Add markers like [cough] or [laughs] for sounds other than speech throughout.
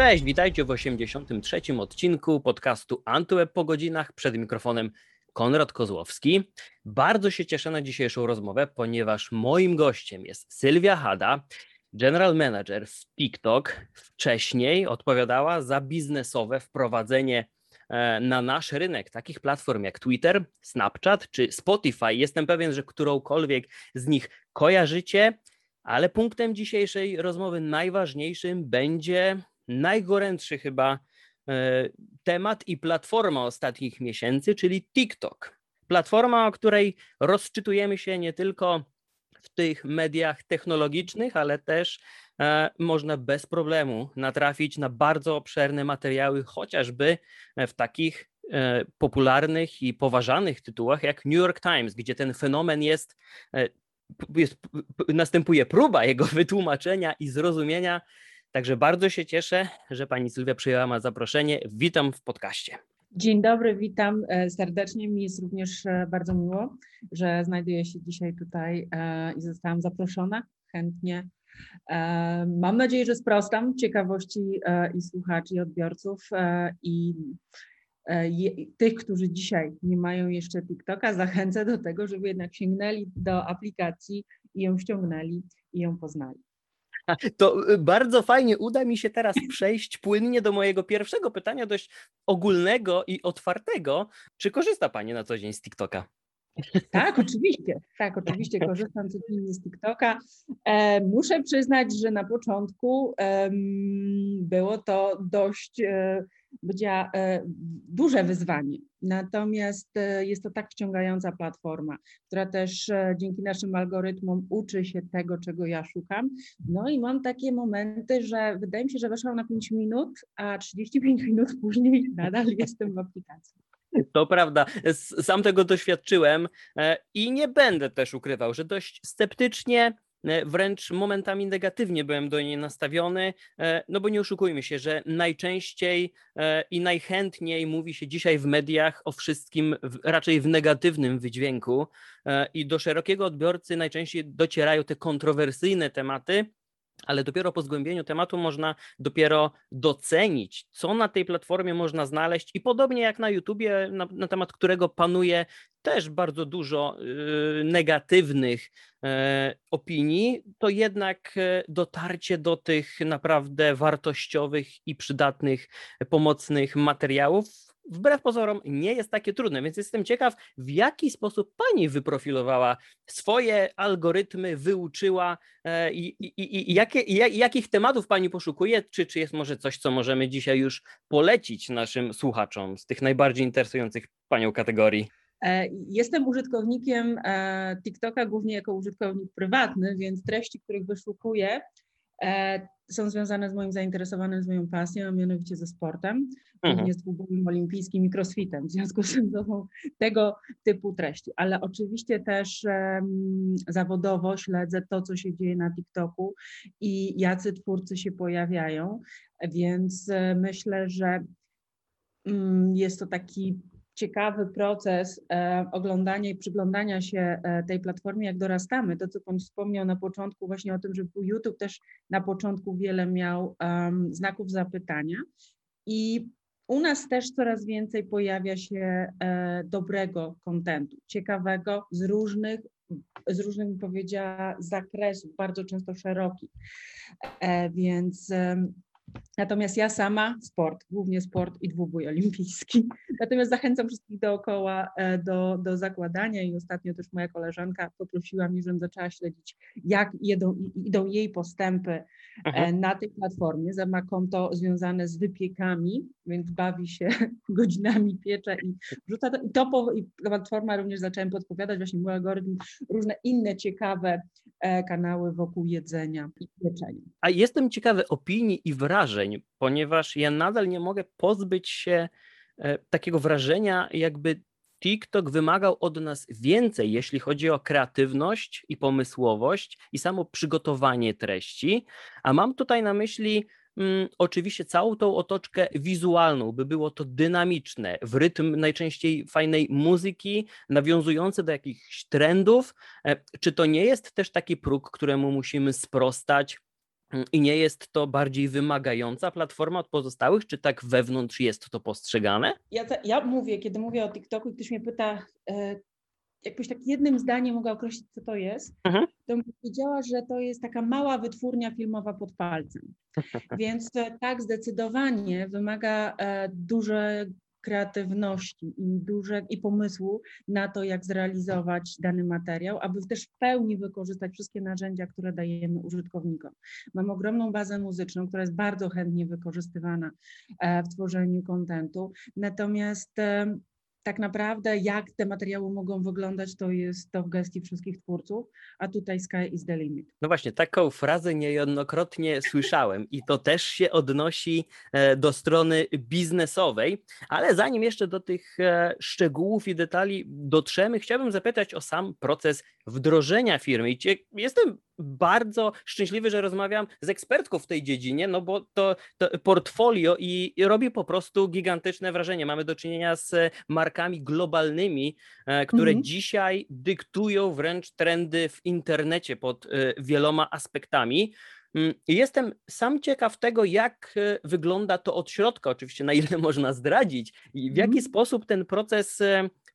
Cześć, witajcie w 83. odcinku podcastu Antyweb po godzinach. Przed mikrofonem Konrad Kozłowski. Bardzo się cieszę na dzisiejszą rozmowę, ponieważ moim gościem jest Sylwia Hada, general manager w TikTok. Wcześniej odpowiadała za biznesowe wprowadzenie e, na nasz rynek takich platform jak Twitter, Snapchat czy Spotify. Jestem pewien, że którąkolwiek z nich kojarzycie, ale punktem dzisiejszej rozmowy najważniejszym będzie najgorętszy chyba e, temat i platforma ostatnich miesięcy, czyli TikTok. Platforma, o której rozczytujemy się nie tylko w tych mediach technologicznych, ale też e, można bez problemu natrafić na bardzo obszerne materiały, chociażby w takich e, popularnych i poważanych tytułach jak New York Times, gdzie ten fenomen jest, jest następuje próba jego wytłumaczenia i zrozumienia Także bardzo się cieszę, że pani Sylwia przyjęła zaproszenie. Witam w podcaście. Dzień dobry, witam e, serdecznie. Mi jest również e, bardzo miło, że znajduję się dzisiaj tutaj e, i zostałam zaproszona. Chętnie. Mam nadzieję, że sprostam ciekawości i słuchaczy, i odbiorców, i tych, którzy dzisiaj nie mają jeszcze TikToka, zachęcę do tego, żeby jednak sięgnęli do aplikacji i ją ściągnęli i ją poznali. To y, bardzo fajnie uda mi się teraz przejść płynnie do mojego pierwszego pytania, dość ogólnego i otwartego. Czy korzysta Pani na co dzień z TikToka? Tak, oczywiście. Tak, oczywiście korzystam codziennie z TikToka. E, muszę przyznać, że na początku e, było to dość e, będzie e, duże wyzwanie. Natomiast e, jest to tak wciągająca platforma, która też e, dzięki naszym algorytmom uczy się tego, czego ja szukam. No i mam takie momenty, że wydaje mi się, że weszłam na 5 minut, a 35 minut później [laughs] nadal jestem w aplikacji. To prawda, sam tego doświadczyłem i nie będę też ukrywał, że dość sceptycznie E, wręcz momentami negatywnie byłem do niej nastawiony, e, no bo nie oszukujmy się, że najczęściej e, i najchętniej mówi się dzisiaj w mediach o wszystkim raczej w negatywnym wydźwięku i do szerokiego odbiorcy najczęściej docierają te kontrowersyjne tematy, ale dopiero po zgłębieniu tematu można dopiero docenić, co na tej platformie można znaleźć i podobnie jak na YouTubie, na, na temat którego panuje też bardzo dużo y, negatywnych y, opinii, to jednak y, dotarcie do tych naprawdę wartościowych i przydatnych, pomocnych materiałów wbrew pozorom nie jest takie trudne, więc jestem ciekaw, w jaki sposób pani wyprofilowała swoje algorytmy, wyuczyła e, i, i, i jakie, jakich tematów pani poszukuje, czy, czy jest może coś, co możemy dzisiaj już polecić naszym słuchaczom z tych najbardziej interesujących panią kategorii? E, jestem użytkownikiem e, TikToka głównie jako użytkownik prywatny, więc treści, których wyszukuję, są związane z moim zainteresowaniem, z moją pasją, a mianowicie ze sportem, mhm. z dwubogiem olimpijskim i crossfitem. W związku z tym są tego typu treści. Ale oczywiście też um, zawodowo śledzę to, co się dzieje na TikToku i jacy twórcy się pojawiają, więc e, myślę, że um, jest to taki ciekawy proces e, oglądania i przyglądania się e, tej platformie, jak dorastamy. To, co Pan wspomniał na początku, właśnie o tym, że YouTube też na początku wiele miał znaków zapytania. I u nas też coraz więcej pojawia się e, dobrego kontentu, ciekawego, z różnych, z różnych, powiedziała, zakresów, bardzo często szerokich. Więc Natomiast ja sama sport, głównie sport i dwubój olimpijski. [laughs] Natomiast zachęcam wszystkich dookoła e, do, do zakładania i ostatnio też moja koleżanka poprosiła mnie, żebym zaczęła śledzić, jak jedą, idą jej postępy e, Aha. na tej platformie. Ma konto związane z wypiekami, więc bawi się [laughs] godzinami, piecze i wrzuca to. I to po, i platforma również zacząłem podpowiadać właśnie mój algorytm, różne inne ciekawe kanały wokół jedzenia i pieczenia. A jestem ciekawy opinii i wrażeń ponieważ ja nadal nie mogę pozbyć się e, takiego wrażenia, jakby TikTok wymagał od nas więcej, jeśli chodzi o kreatywność i pomysłowość i samo przygotowanie treści. A mam tutaj na myśli oczywiście całą tą otoczkę wizualną, by było to dynamiczne, w rytm najczęściej fajnej muzyki, nawiązujące do jakichś trendów. E, czy to nie jest też taki próg, któremu musimy sprostać? Mm, I nie jest to bardziej wymagająca platforma od pozostałych, czy tak wewnątrz jest to postrzegane? Ja, ja mówię, kiedy mówię o TikToku i ktoś mnie pyta, e, jakbyś tak jednym zdaniem mogła określić, co to jest, Mhm. to bym powiedziała, że to jest taka mała wytwórnia filmowa pod palcem. [laughs] Więc tak, zdecydowanie wymaga e, dużej kreatywności i, duże, i pomysłu na to, jak zrealizować dany materiał, aby też w pełni wykorzystać wszystkie narzędzia, które dajemy użytkownikom. Mam ogromną bazę muzyczną, która jest bardzo chętnie wykorzystywana e, w tworzeniu kontentu, natomiast e, tak naprawdę jak te materiały mogą wyglądać, to jest to w gestii wszystkich twórców, a tutaj sky is the limit. No właśnie, taką frazę niejednokrotnie słyszałem i to też się odnosi e, do strony biznesowej, ale zanim jeszcze do tych e, szczegółów i detali dotrzemy, chciałbym zapytać o sam proces wdrożenia firmy. I jestem bardzo szczęśliwy, że rozmawiam z ekspertką w tej dziedzinie, no bo to, to portfolio i, i robi po prostu gigantyczne wrażenie. Mamy do czynienia z markami globalnymi, e, które Mhm. dzisiaj dyktują wręcz trendy w internecie pod e, wieloma aspektami. Mm, Jestem sam ciekaw tego, jak e, wygląda to od środka, oczywiście na ile [laughs] można zdradzić i w jaki Mhm. sposób ten proces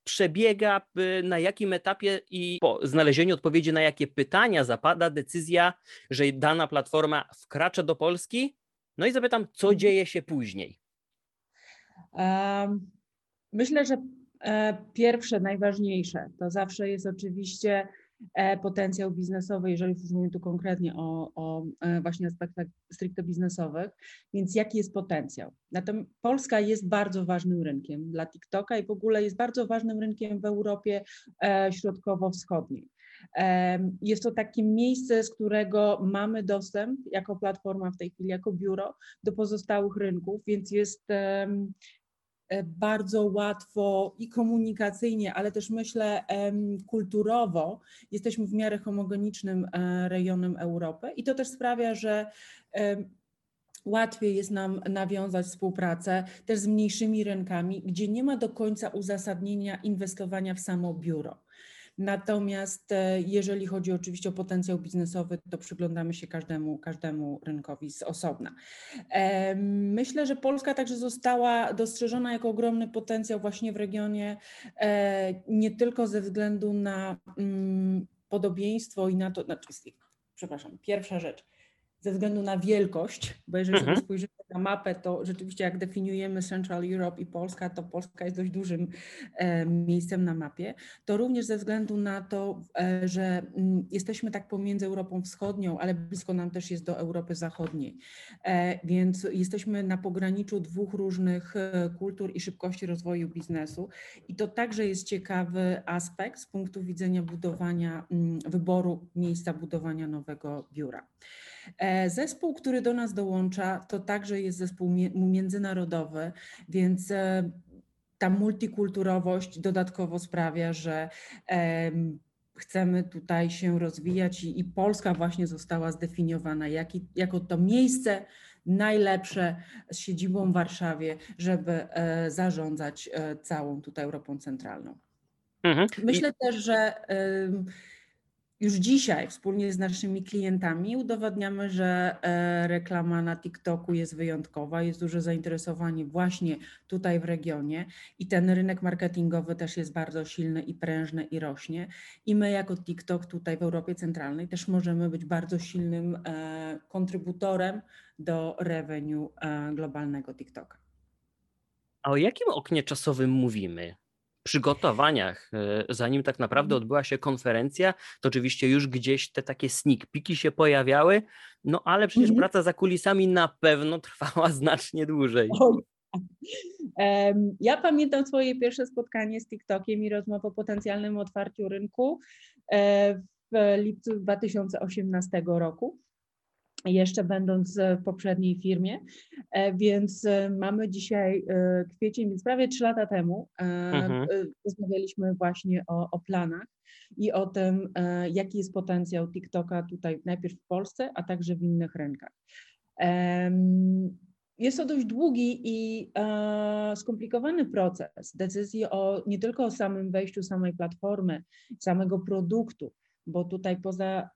przebiega, y, na jakim etapie i po znalezieniu odpowiedzi na jakie pytania zapada decyzja, że dana platforma wkracza do Polski. No i zapytam, co Mhm. dzieje się później? Myślę, że e, pierwsze, najważniejsze to zawsze jest oczywiście potencjał biznesowy, jeżeli już mówimy tu konkretnie o, o e, właśnie aspektach stricte biznesowych, więc jaki jest potencjał? Natomiast Polska jest bardzo ważnym rynkiem dla TikToka i w ogóle jest bardzo ważnym rynkiem w Europie e, Środkowo-Wschodniej. Jest to takie miejsce, z którego mamy dostęp jako platforma w tej chwili, jako biuro do pozostałych rynków, więc jest e, bardzo łatwo i komunikacyjnie, ale też myślę kulturowo jesteśmy w miarę homogenicznym e, rejonem Europy i to też sprawia, że łatwiej jest nam nawiązać współpracę też z mniejszymi rynkami, gdzie nie ma do końca uzasadnienia inwestowania w samo biuro. Natomiast e, jeżeli chodzi oczywiście o potencjał biznesowy, to przyglądamy się każdemu, każdemu rynkowi z osobna. Em, Myślę, że Polska także została dostrzeżona jako ogromny potencjał właśnie w regionie, e, nie tylko ze względu na mm, podobieństwo i na to, znaczy, przepraszam, pierwsza rzecz, ze względu na wielkość, bo jeżeli sobie Mhm. spojrzymy na mapę, to rzeczywiście jak definiujemy Central Europe i Polska, to Polska jest dość dużym e, miejscem na mapie, to również ze względu na to, e, że mm, jesteśmy tak pomiędzy Europą Wschodnią, ale blisko nam też jest do Europy Zachodniej. E, Więc jesteśmy na pograniczu dwóch różnych e, kultur i szybkości rozwoju biznesu. I to także jest ciekawy aspekt z punktu widzenia budowania, mm, wyboru miejsca budowania nowego biura. E, Zespół, który do nas dołącza, to także jest zespół międzynarodowy, więc e, ta multikulturowość dodatkowo sprawia, że em, chcemy tutaj się rozwijać i, i Polska właśnie została zdefiniowana jako to miejsce najlepsze z siedzibą w Warszawie, żeby e, zarządzać całą tutaj Europą Centralną. Mhm. Myślę też, że już dzisiaj wspólnie z naszymi klientami udowadniamy, że e, reklama na TikToku jest wyjątkowa, jest duże zainteresowanie właśnie tutaj w regionie i ten rynek marketingowy też jest bardzo silny i prężny i rośnie. I my jako TikTok tutaj w Europie Centralnej też możemy być bardzo silnym e, kontrybutorem do revenue e, globalnego TikToka. A o jakim oknie czasowym mówimy? Przygotowaniach, e, zanim tak naprawdę Mhm. odbyła się konferencja, to oczywiście już gdzieś te takie sneak peeki się pojawiały, no ale przecież Mhm. praca za kulisami na pewno trwała [laughs] znacznie dłużej. [laughs] Ja pamiętam swoje pierwsze spotkanie z TikTokiem i rozmowę o potencjalnym otwarciu rynku e, w lipcu 2018 roku, jeszcze będąc w poprzedniej firmie, E, więc e, mamy dzisiaj e, kwiecień, więc prawie trzy lata temu Mhm. rozmawialiśmy właśnie o, o planach i o tym, jaki jest potencjał TikToka tutaj najpierw w Polsce, a także w innych rynkach. Jest to dość długi i skomplikowany proces decyzji o nie tylko o samym wejściu samej platformy, samego produktu, bo tutaj poza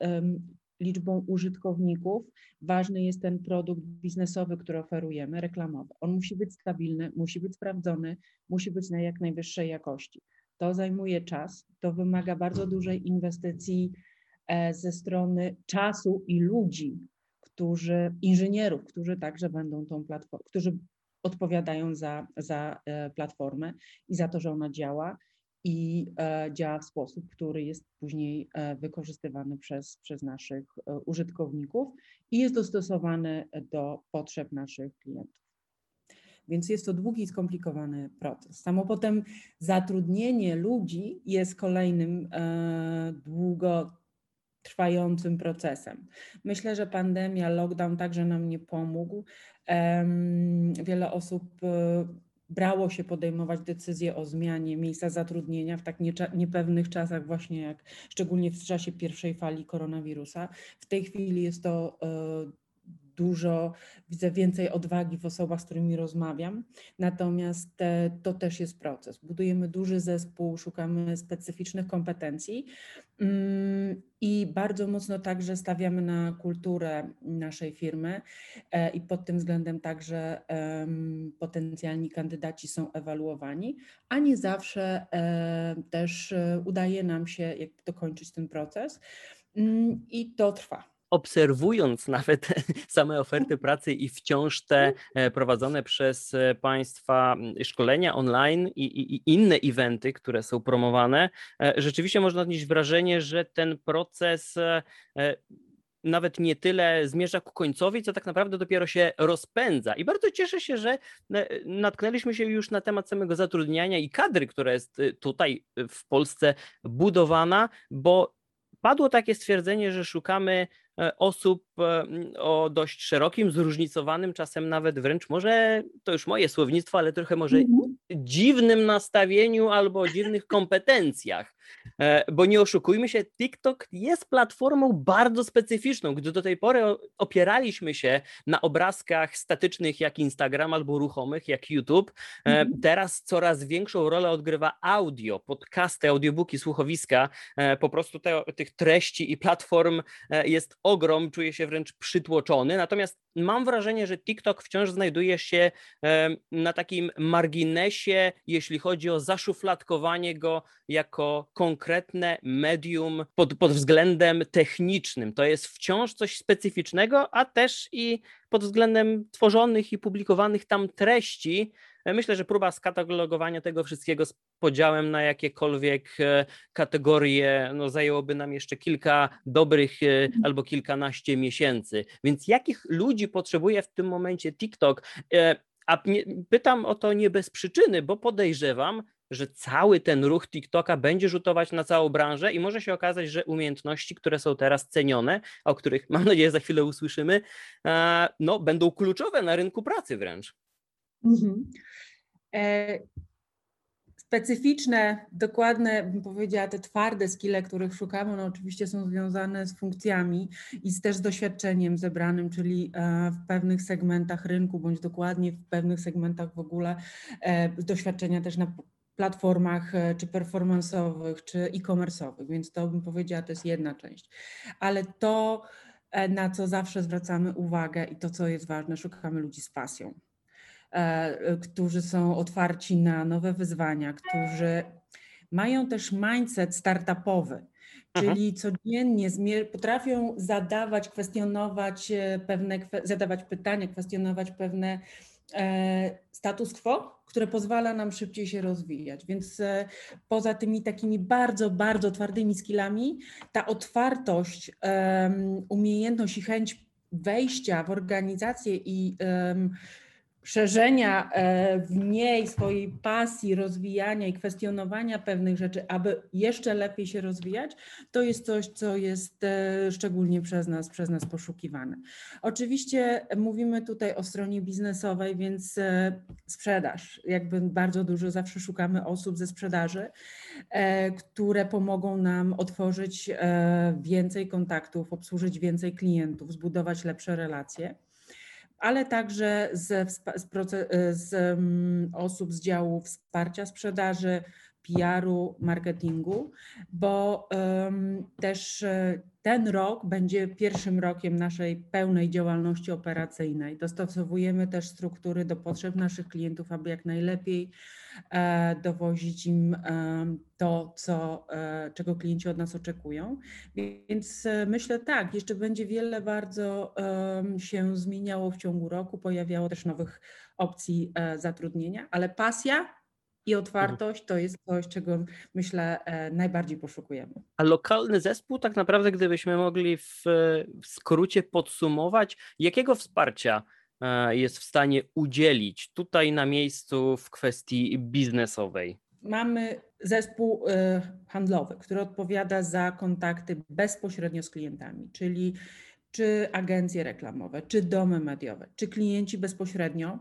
liczbą użytkowników, ważny jest ten produkt biznesowy, który oferujemy, reklamowy. On musi być stabilny, musi być sprawdzony, musi być na jak najwyższej jakości. To zajmuje czas, to wymaga bardzo dużej inwestycji e, ze strony czasu i ludzi, którzy, inżynierów, którzy także będą tą platformą, którzy odpowiadają za, za e, platformę i za to, że ona działa i e, działa w sposób, który jest później e, wykorzystywany przez, przez naszych użytkowników i jest dostosowany do potrzeb naszych klientów. Więc jest to długi i skomplikowany proces. Samo potem zatrudnienie ludzi jest kolejnym długo trwającym procesem. Myślę, że pandemia, lockdown także nam nie pomógł. Wiele osób e, brało się podejmować decyzje o zmianie miejsca zatrudnienia w tak niepewnych czasach, właśnie jak szczególnie w czasie pierwszej fali koronawirusa. W tej chwili jest to e, dużo, widzę więcej odwagi w osobach, z którymi rozmawiam. Natomiast e, to też jest proces. Budujemy duży zespół, szukamy specyficznych kompetencji mm, i bardzo mocno także stawiamy na kulturę naszej firmy e, i pod tym względem także potencjalni kandydaci są ewaluowani, a nie zawsze e, też udaje nam się dokończyć ten proces mm, i to trwa obserwując nawet [laughs] same oferty pracy i wciąż te e, prowadzone przez e, Państwa szkolenia online i, i, i, inne eventy, które są promowane, e, rzeczywiście można odnieść wrażenie, że ten proces nawet nie tyle zmierza ku końcowi, co tak naprawdę dopiero się rozpędza. I bardzo cieszę się, że natknęliśmy się już na temat samego zatrudniania i kadry, która jest tutaj w Polsce budowana, bo padło takie stwierdzenie, że szukamy osób e, o dość szerokim, zróżnicowanym, czasem nawet wręcz może, to już moje słownictwo, ale trochę może mhm. dziwnym nastawieniu albo dziwnych kompetencjach. E, bo nie oszukujmy się, TikTok jest platformą bardzo specyficzną. Gdy do tej pory opieraliśmy się na obrazkach statycznych jak Instagram albo ruchomych jak YouTube, mhm. teraz coraz większą rolę odgrywa audio, podcasty, audiobooki, słuchowiska. Po prostu te, tych treści i platform jest ogrom, czuję się wręcz przytłoczony. Natomiast mam wrażenie, że TikTok wciąż znajduje się na takim marginesie, jeśli chodzi o zaszufladkowanie go jako konkretne medium pod, pod względem technicznym. To jest wciąż coś specyficznego, a też i pod względem tworzonych i publikowanych tam treści myślę, że próba skatalogowania tego wszystkiego z podziałem na jakiekolwiek e, kategorie no, zajęłoby nam jeszcze kilka dobrych e, mhm. albo kilkanaście miesięcy. Więc jakich ludzi potrzebuje w tym momencie TikTok? A pytam o to nie bez przyczyny, bo podejrzewam, że cały ten ruch TikToka będzie rzutować na całą branżę i może się okazać, że umiejętności, które są teraz cenione, o których mam nadzieję za chwilę usłyszymy, no, będą kluczowe na rynku pracy wręcz. Mhm. E, specyficzne, dokładne, bym powiedziała, te twarde skille, których szukamy, one oczywiście są związane z funkcjami i z też z doświadczeniem zebranym, czyli e, w pewnych segmentach rynku, bądź dokładnie w pewnych segmentach w ogóle e, doświadczenia też na platformach czy performanceowych, czy e-commerce'owych, więc to bym powiedziała, to jest jedna część. Ale to, na co zawsze zwracamy uwagę i to, co jest ważne, szukamy ludzi z pasją E, którzy są otwarci na nowe wyzwania, którzy mają też mindset startupowy, czyli codziennie potrafią zadawać, kwestionować e, pewne, zadawać pytania, kwestionować pewne e, status quo, które pozwala nam szybciej się rozwijać. Więc poza tymi takimi bardzo, bardzo twardymi skillami, ta otwartość, umiejętność i chęć wejścia w organizację i szerzenia e, w niej swojej pasji, rozwijania i kwestionowania pewnych rzeczy, aby jeszcze lepiej się rozwijać, to jest coś, co jest e, szczególnie przez nas, przez nas poszukiwane. Oczywiście mówimy tutaj o stronie biznesowej, więc e, sprzedaż. Jakby bardzo dużo zawsze szukamy osób ze sprzedaży, które pomogą nam otworzyć więcej kontaktów, obsłużyć więcej klientów, zbudować lepsze relacje ale także z, z, z, osób z działu wsparcia sprzedaży, PR-u, marketingu, bo też e, ten rok będzie pierwszym rokiem naszej pełnej działalności operacyjnej. Dostosowujemy też struktury do potrzeb naszych klientów, aby jak najlepiej e, dowozić im to, co, e, czego klienci od nas oczekują. Więc myślę tak, jeszcze będzie wiele bardzo się zmieniało w ciągu roku, pojawiało też nowych opcji zatrudnienia, ale pasja i otwartość to jest coś, czego myślę e, najbardziej poszukujemy. A lokalny zespół, tak naprawdę, gdybyśmy mogli w, w skrócie podsumować, jakiego wsparcia e, jest w stanie udzielić tutaj na miejscu w kwestii biznesowej? Mamy zespół handlowy, który odpowiada za kontakty bezpośrednio z klientami, czyli czy agencje reklamowe, czy domy mediowe, czy klienci bezpośrednio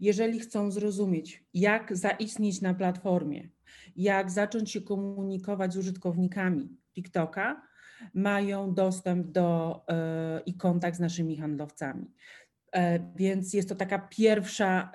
jeżeli chcą zrozumieć, jak zaistnieć na platformie, jak zacząć się komunikować z użytkownikami TikToka, mają dostęp do e, i kontakt z naszymi handlowcami. E, więc jest to taka pierwsza,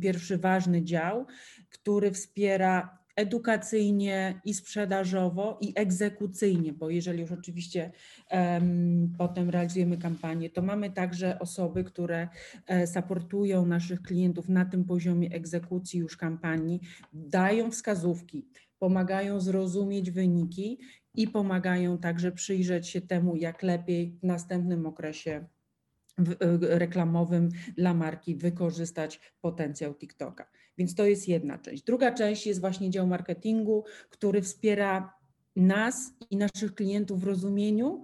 pierwszy ważny dział, który wspiera edukacyjnie i sprzedażowo i egzekucyjnie, bo jeżeli już oczywiście um, potem realizujemy kampanię, to mamy także osoby, które e, supportują naszych klientów na tym poziomie egzekucji już kampanii, dają wskazówki, pomagają zrozumieć wyniki i pomagają także przyjrzeć się temu, jak lepiej w następnym okresie reklamowym dla marki wykorzystać potencjał TikToka. Więc to jest jedna część. Druga część jest właśnie dział marketingu, który wspiera nas i naszych klientów w rozumieniu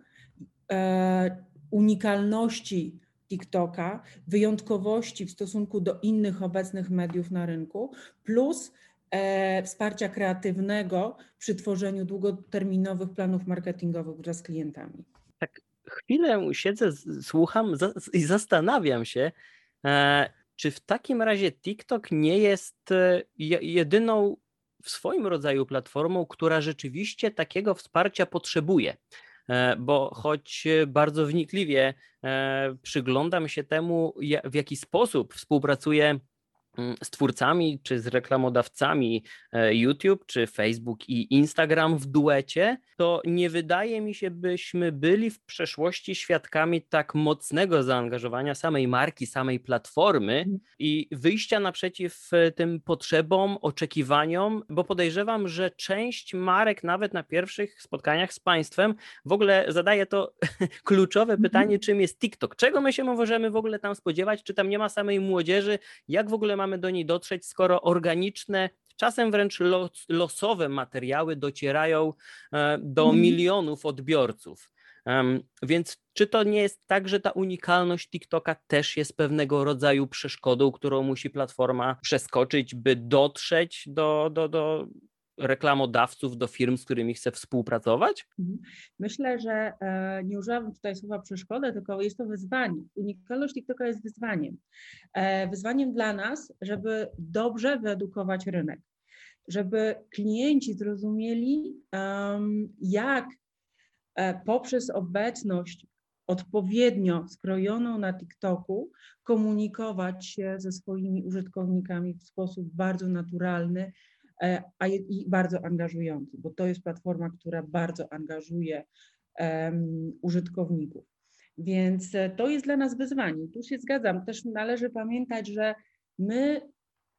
e, unikalności TikToka, wyjątkowości w stosunku do innych obecnych mediów na rynku, plus e, wsparcia kreatywnego przy tworzeniu długoterminowych planów marketingowych wraz z klientami. Chwilę siedzę, słucham i zastanawiam się, e, czy w takim razie TikTok nie jest e, jedyną w swoim rodzaju platformą, która rzeczywiście takiego wsparcia potrzebuje? E, bo choć bardzo wnikliwie przyglądam się temu, w jaki sposób współpracuje z twórcami czy z reklamodawcami e, YouTube, czy Facebook i Instagram w duecie, to nie wydaje mi się, byśmy byli w przeszłości świadkami tak mocnego zaangażowania samej marki, samej platformy mhm. i wyjścia naprzeciw e, tym potrzebom, oczekiwaniom, bo podejrzewam, że część marek, nawet na pierwszych spotkaniach z państwem, w ogóle zadaje to [laughs] kluczowe mhm. pytanie, czym jest TikTok. Czego my się możemy w ogóle tam spodziewać? Czy tam nie ma samej młodzieży? Jak w ogóle mamy do niej dotrzeć, skoro organiczne, czasem wręcz los, losowe materiały docierają e, do mhm. milionów odbiorców. Więc czy to nie jest tak, że ta unikalność TikToka też jest pewnego rodzaju przeszkodą, którą musi platforma przeskoczyć, by dotrzeć do, do, do reklamodawców, do firm, z którymi chce współpracować? Mhm. Myślę, że e, nie używam tutaj słowa przeszkodę, tylko jest to wyzwanie. Unikalność TikToka jest wyzwaniem. E, wyzwaniem dla nas, żeby dobrze wyedukować rynek, żeby klienci zrozumieli, jak e, poprzez obecność odpowiednio skrojoną na TikToku komunikować się ze swoimi użytkownikami w sposób bardzo naturalny, a i bardzo angażujący, bo to jest platforma, która bardzo angażuje um, użytkowników. Więc e, to jest dla nas wyzwanie. Tu się zgadzam. Też należy pamiętać, że my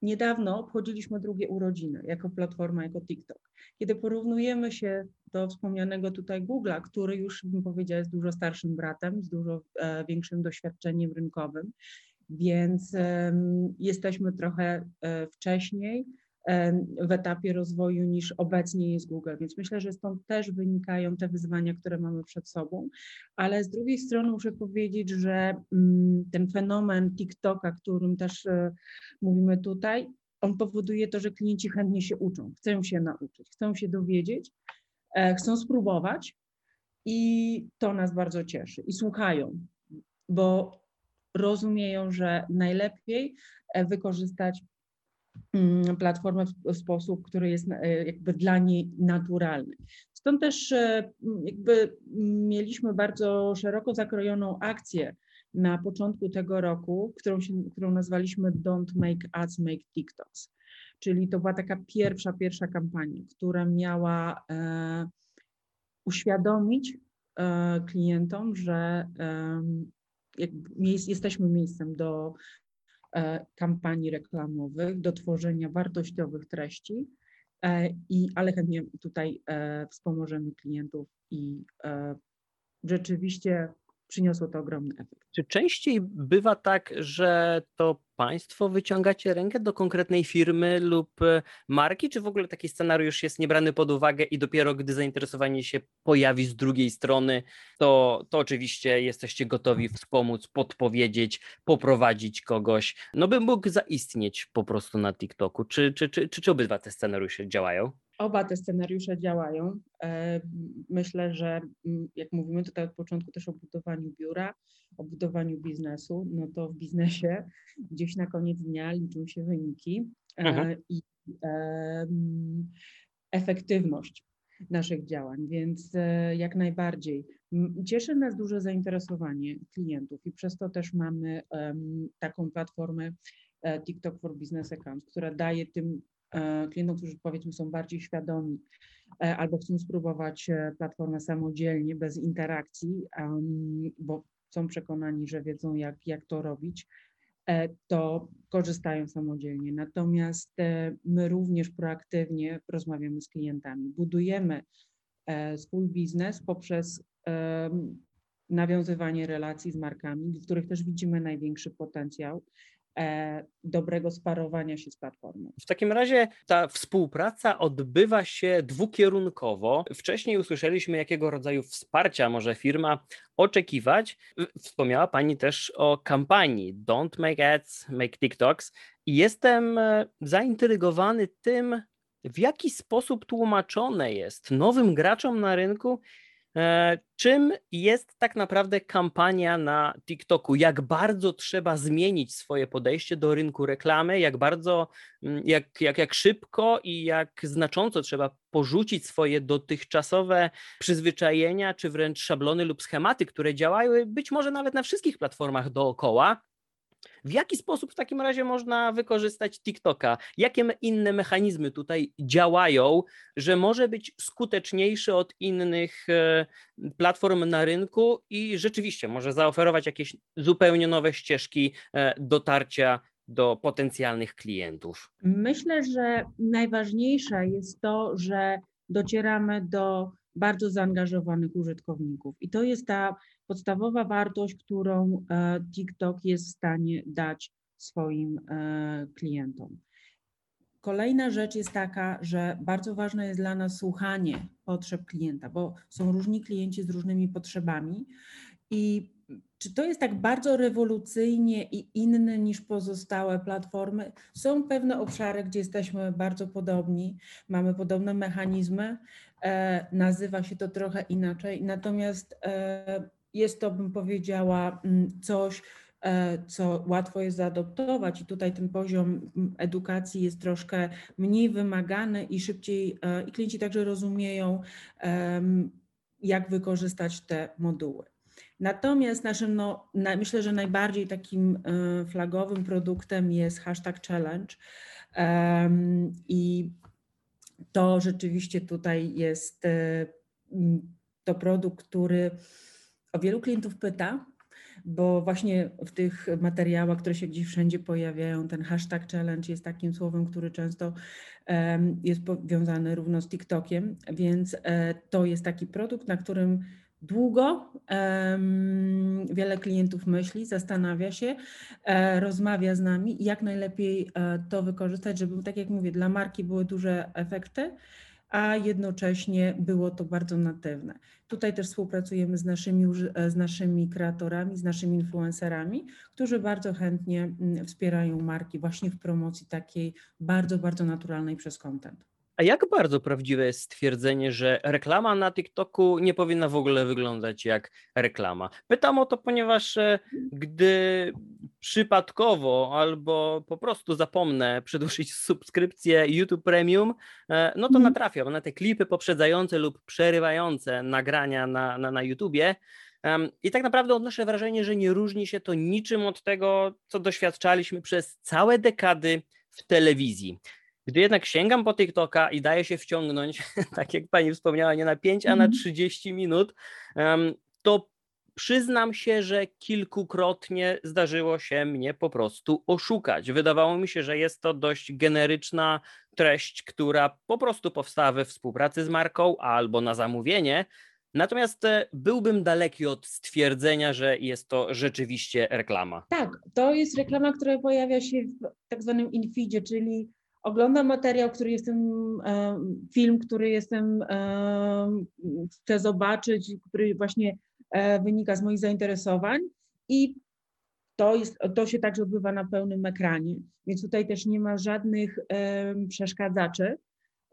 niedawno obchodziliśmy drugie urodziny jako platforma, jako TikTok. Kiedy porównujemy się do wspomnianego tutaj Google'a, który już bym powiedziała jest dużo starszym bratem, z dużo e, większym doświadczeniem rynkowym, więc e, jesteśmy trochę e, wcześniej w etapie rozwoju niż obecnie jest Google. Więc myślę, że stąd też wynikają te wyzwania, które mamy przed sobą. Ale z drugiej strony muszę powiedzieć, że mm, ten fenomen TikToka, którym też e, mówimy tutaj, on powoduje to, że klienci chętnie się uczą, chcą się nauczyć, chcą się dowiedzieć, e, chcą spróbować i to nas bardzo cieszy. I słuchają, bo rozumieją, że najlepiej e, wykorzystać platformę w sposób, który jest e, jakby dla niej naturalny. Stąd też e, jakby mieliśmy bardzo szeroko zakrojoną akcję na początku tego roku, którą, się, którą nazwaliśmy Don't Make Us Make TikToks. czyli to była taka pierwsza, pierwsza kampania, która miała e, uświadomić e, klientom, że e, jesteśmy miejscem do kampanii reklamowych, do tworzenia wartościowych treści, e, i, ale chętnie tutaj e, wspomożemy klientów i rzeczywiście przyniosło to ogromny efekt. Czy częściej bywa tak, że to Państwo wyciągacie rękę do konkretnej firmy lub e, marki, czy w ogóle taki scenariusz jest niebrany pod uwagę i dopiero gdy zainteresowanie się pojawi z drugiej strony, to, to oczywiście jesteście gotowi wspomóc, podpowiedzieć, poprowadzić kogoś, no by mógł zaistnieć po prostu na TikToku. Czy, czy, czy, czy, czy obydwa te scenariusze działają? Oba te scenariusze działają. E, myślę, że mm, jak mówimy tutaj od początku też o budowaniu biura, o budowaniu biznesu, no to w biznesie [laughs] gdzieś na koniec dnia liczą się wyniki e, mhm. i efektywność naszych działań, więc e, jak najbardziej. Cieszy nas duże zainteresowanie klientów i przez to też mamy taką platformę TikTok for Business Accounts, która daje tym E, klientom, którzy powiedzmy są bardziej świadomi e, albo chcą spróbować e, platformę samodzielnie, bez interakcji, bo są przekonani, że wiedzą jak, jak to robić, to korzystają samodzielnie. Natomiast my również proaktywnie rozmawiamy z klientami, budujemy swój biznes poprzez nawiązywanie relacji z markami, w których też widzimy największy potencjał dobrego sparowania się z platformą. W takim razie ta współpraca odbywa się dwukierunkowo. Wcześniej usłyszeliśmy, jakiego rodzaju wsparcia może firma oczekiwać. Wspomniała Pani też o kampanii Don't Make Ads, Make TikToks. Jestem e, zaintrygowany tym, w jaki sposób tłumaczone jest nowym graczom na rynku, E, czym jest tak naprawdę kampania na TikToku? Jak bardzo trzeba zmienić swoje podejście do rynku reklamy? Jak bardzo, mm, jak, jak, jak szybko i jak znacząco trzeba porzucić swoje dotychczasowe przyzwyczajenia, czy wręcz szablony lub schematy, które działały być może nawet na wszystkich platformach dookoła, w jaki sposób w takim razie można wykorzystać TikToka? Jakie inne mechanizmy tutaj działają, że może być skuteczniejszy od innych e, platform na rynku i rzeczywiście może zaoferować jakieś zupełnie nowe ścieżki e, dotarcia do potencjalnych klientów? Myślę, że najważniejsze jest to, że docieramy do bardzo zaangażowanych użytkowników. I to jest ta podstawowa wartość, którą e, TikTok jest w stanie dać swoim e, klientom. Kolejna rzecz jest taka, że bardzo ważne jest dla nas słuchanie potrzeb klienta, bo są różni klienci z różnymi potrzebami i czy to jest tak bardzo rewolucyjnie i inne niż pozostałe platformy? Są pewne obszary, gdzie jesteśmy bardzo podobni, mamy podobne mechanizmy, nazywa się to trochę inaczej, natomiast e, jest to, bym powiedziała, coś, e, co łatwo jest zaadoptować i tutaj ten poziom edukacji jest troszkę mniej wymagany i szybciej, e, i klienci także rozumieją, jak wykorzystać te moduły. Natomiast naszym, no, myślę, że najbardziej takim e, flagowym produktem jest hashtag challenge i to rzeczywiście tutaj jest to produkt, który o wielu klientów pyta, bo właśnie w tych materiałach, które się gdzieś wszędzie pojawiają, ten hashtag challenge jest takim słowem, który często jest powiązany równo z TikTokiem, więc e, to jest taki produkt, na którym długo wiele klientów myśli, zastanawia się, e, rozmawia z nami i jak najlepiej e, to wykorzystać, żeby, tak jak mówię, dla marki były duże efekty, a jednocześnie było to bardzo natywne. Tutaj też współpracujemy z naszymi, z naszymi kreatorami, z naszymi influencerami, którzy bardzo chętnie mm, wspierają marki właśnie w promocji takiej bardzo, bardzo naturalnej przez content. A jak bardzo prawdziwe jest stwierdzenie, że reklama na TikToku nie powinna w ogóle wyglądać jak reklama? Pytam o to, ponieważ e, gdy przypadkowo albo po prostu zapomnę przedłużyć [laughs] subskrypcję YouTube Premium, e, no to mhm. natrafiam na te klipy poprzedzające lub przerywające nagrania na, na, na YouTubie. I tak naprawdę odnoszę wrażenie, że nie różni się to niczym od tego, co doświadczaliśmy przez całe dekady w telewizji. Gdy jednak sięgam po TikToka i daję się wciągnąć, [laughs] tak jak pani wspomniała, nie na 5, a na 30 mhm. minut, to przyznam się, że kilkukrotnie zdarzyło się mnie po prostu oszukać. Wydawało mi się, że jest to dość generyczna treść, która po prostu powstała we współpracy z marką albo na zamówienie. Natomiast e, byłbym daleki od stwierdzenia, że jest to rzeczywiście reklama. Tak, to jest reklama, która pojawia się w tak zwanym infeedzie, czyli oglądam materiał, który jestem, film, który jestem, chcę zobaczyć, który właśnie e, wynika z moich zainteresowań i to, jest, to się także odbywa na pełnym ekranie, więc tutaj też nie ma żadnych przeszkadzaczy.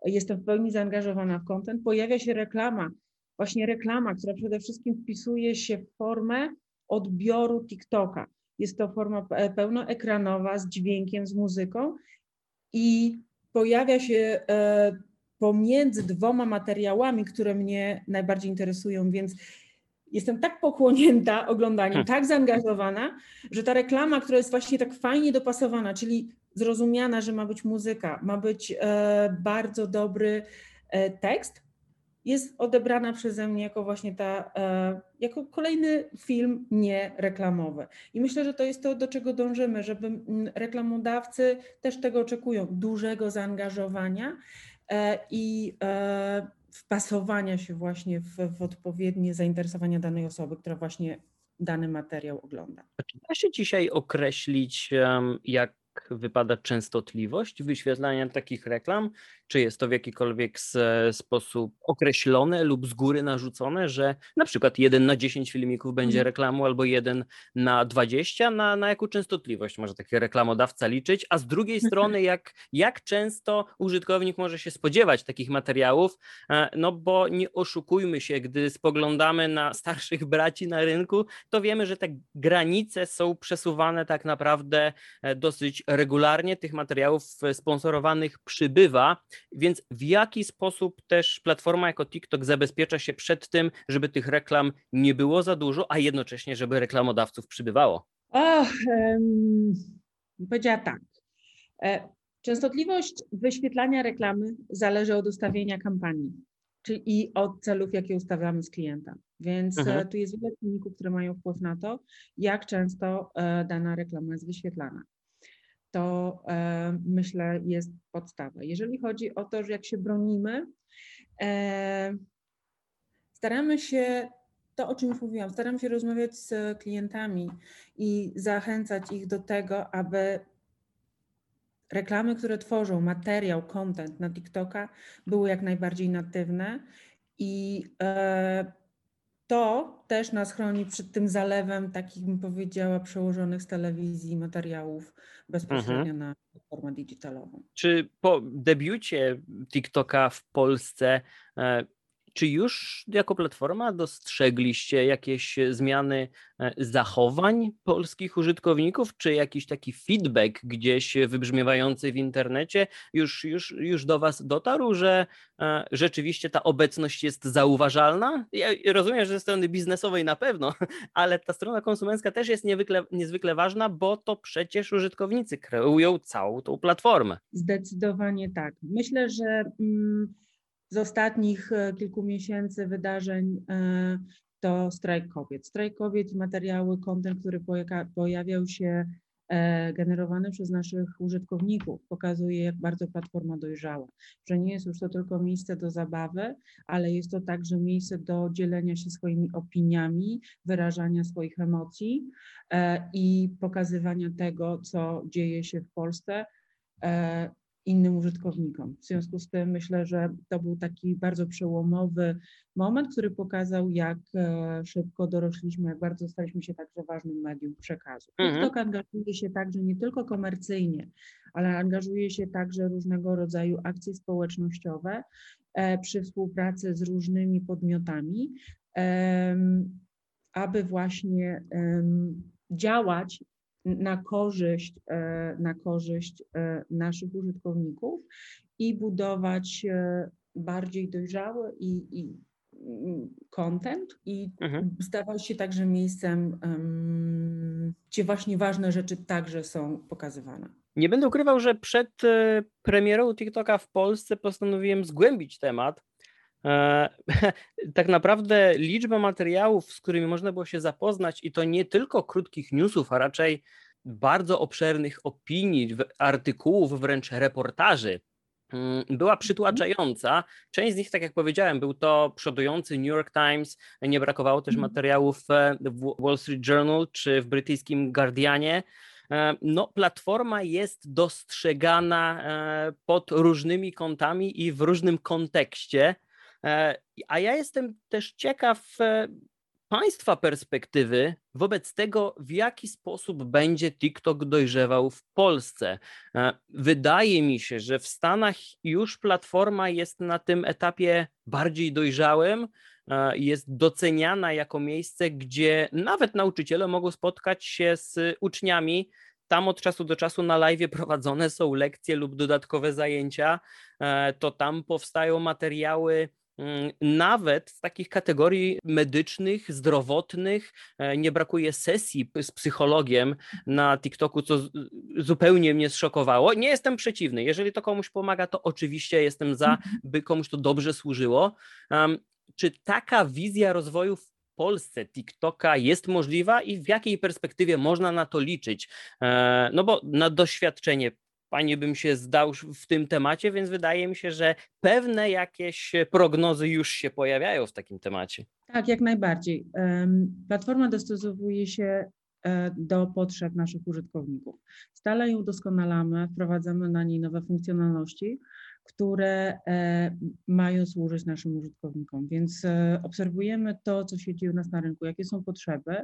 Jestem w pełni zaangażowana w content. Pojawia się reklama, właśnie reklama, która przede wszystkim wpisuje się w formę odbioru TikToka. Jest to forma e, pełnoekranowa z dźwiękiem, z muzyką i pojawia się e, pomiędzy dwoma materiałami, które mnie najbardziej interesują, więc jestem tak pochłonięta oglądaniem, hmm. tak zaangażowana, że ta reklama, która jest właśnie tak fajnie dopasowana, czyli zrozumiana, że ma być muzyka, ma być e, bardzo dobry e, tekst, jest odebrana przeze mnie jako właśnie ta, e, jako kolejny film niereklamowy. I myślę, że to jest to, do czego dążymy, żeby reklamodawcy też tego oczekują, dużego zaangażowania e, i e, wpasowania się właśnie w, w odpowiednie zainteresowania danej osoby, która właśnie dany materiał ogląda. Czy da się dzisiaj określić, jak wypada częstotliwość wyświetlania takich reklam? Czy jest to w jakikolwiek sposób określone lub z góry narzucone, że na przykład 1 na 10 filmików będzie mhm. reklamą albo 1 na 20? Na, na jaką częstotliwość może taki reklamodawca liczyć? A z drugiej strony, jak, jak często użytkownik może się spodziewać takich materiałów? E, no bo nie oszukujmy się, gdy spoglądamy na starszych braci na rynku, to wiemy, że te granice są przesuwane tak naprawdę e, dosyć regularnie. Tych materiałów sponsorowanych przybywa. Więc w jaki sposób też platforma jako TikTok zabezpiecza się przed tym, żeby tych reklam nie było za dużo, a jednocześnie, żeby reklamodawców przybywało? Och, um, powiedziała tak. E, częstotliwość wyświetlania reklamy zależy od ustawienia kampanii czyli i od celów, jakie ustawiamy z klienta. Więc e, mhm. tu jest wiele czynników, które mają wpływ na to, jak często e, dana reklama jest wyświetlana to e, myślę jest podstawa. Jeżeli chodzi o to, że jak się bronimy, e, staramy się, to o czym już mówiłam, staramy się rozmawiać z klientami i zachęcać ich do tego, aby reklamy, które tworzą, materiał, content na TikToka były jak najbardziej natywne i e, to też nas chroni przed tym zalewem, takich bym powiedziała, przełożonych z telewizji materiałów bezpośrednio mhm. na platformę digitalową. Czy po debiucie TikToka w Polsce e, czy już jako platforma dostrzegliście jakieś zmiany e, zachowań polskich użytkowników, czy jakiś taki feedback gdzieś wybrzmiewający w internecie już, już, już do Was dotarł, że e, rzeczywiście ta obecność jest zauważalna? Ja rozumiem, że ze strony biznesowej na pewno, [laughs] ale ta strona konsumencka też jest niezwykle, niezwykle ważna, bo to przecież użytkownicy kreują całą tą platformę. Zdecydowanie tak. Myślę, że. Mm, z ostatnich e, kilku miesięcy wydarzeń e, to strajk kobiet. Strajk kobiet i materiały, kontent, który pojawiał się e, generowany przez naszych użytkowników, pokazuje, jak bardzo platforma dojrzała. Że nie jest już to tylko miejsce do zabawy, ale jest to także miejsce do dzielenia się swoimi opiniami, wyrażania swoich emocji i pokazywania tego, co dzieje się w Polsce innym użytkownikom. W związku z tym myślę, że to był taki bardzo przełomowy moment, który pokazał, jak e, szybko dorośliśmy, jak bardzo staliśmy się także ważnym medium przekazu. Mhm. TikTok angażuje się także nie tylko komercyjnie, ale angażuje się także różnego rodzaju akcje społecznościowe e, przy współpracy z różnymi podmiotami, aby właśnie działać na korzyść, e, na korzyść e, naszych użytkowników i budować e, bardziej dojrzałe i, i mm, content i Mhm. stawał się także miejscem, em, gdzie właśnie ważne rzeczy także są pokazywane. Nie będę ukrywał, że przed premierą TikToka w Polsce postanowiłem zgłębić temat. E, [laughs] Tak naprawdę liczba materiałów, z którymi można było się zapoznać, i to nie tylko krótkich newsów, a raczej bardzo obszernych opinii, artykułów, wręcz reportaży, mm, była przytłaczająca. Część z nich, tak jak powiedziałem, był to przodujący New York Times, nie brakowało też Mhm. materiałów e, w Wall Street Journal czy w brytyjskim Guardianie. E, No, platforma jest dostrzegana pod różnymi kątami i w różnym kontekście. E, A ja jestem też ciekaw e, Państwa perspektywy wobec tego, w jaki sposób będzie TikTok dojrzewał w Polsce. E, Wydaje mi się, że w Stanach już platforma jest na tym etapie bardziej dojrzałym, jest doceniana jako miejsce, gdzie nawet nauczyciele mogą spotkać się z uczniami. Tam od czasu do czasu na live prowadzone są lekcje lub dodatkowe zajęcia. To tam powstają materiały nawet z takich kategorii medycznych, zdrowotnych. E, Nie brakuje sesji z psychologiem na TikToku, co zupełnie mnie zszokowało. Nie jestem przeciwny. Jeżeli to komuś pomaga, to oczywiście jestem za, by komuś to dobrze służyło. Czy taka wizja rozwoju w Polsce TikToka jest możliwa i w jakiej perspektywie można na to liczyć? E, No bo na doświadczenie Panie bym się zdał w tym temacie, więc wydaje mi się, że pewne jakieś prognozy już się pojawiają w takim temacie. Tak, jak najbardziej. Platforma dostosowuje się e, do potrzeb naszych użytkowników. Stale ją doskonalamy, wprowadzamy na niej nowe funkcjonalności, które e, mają służyć naszym użytkownikom. Więc e, obserwujemy to, co się dzieje u nas na rynku, jakie są potrzeby.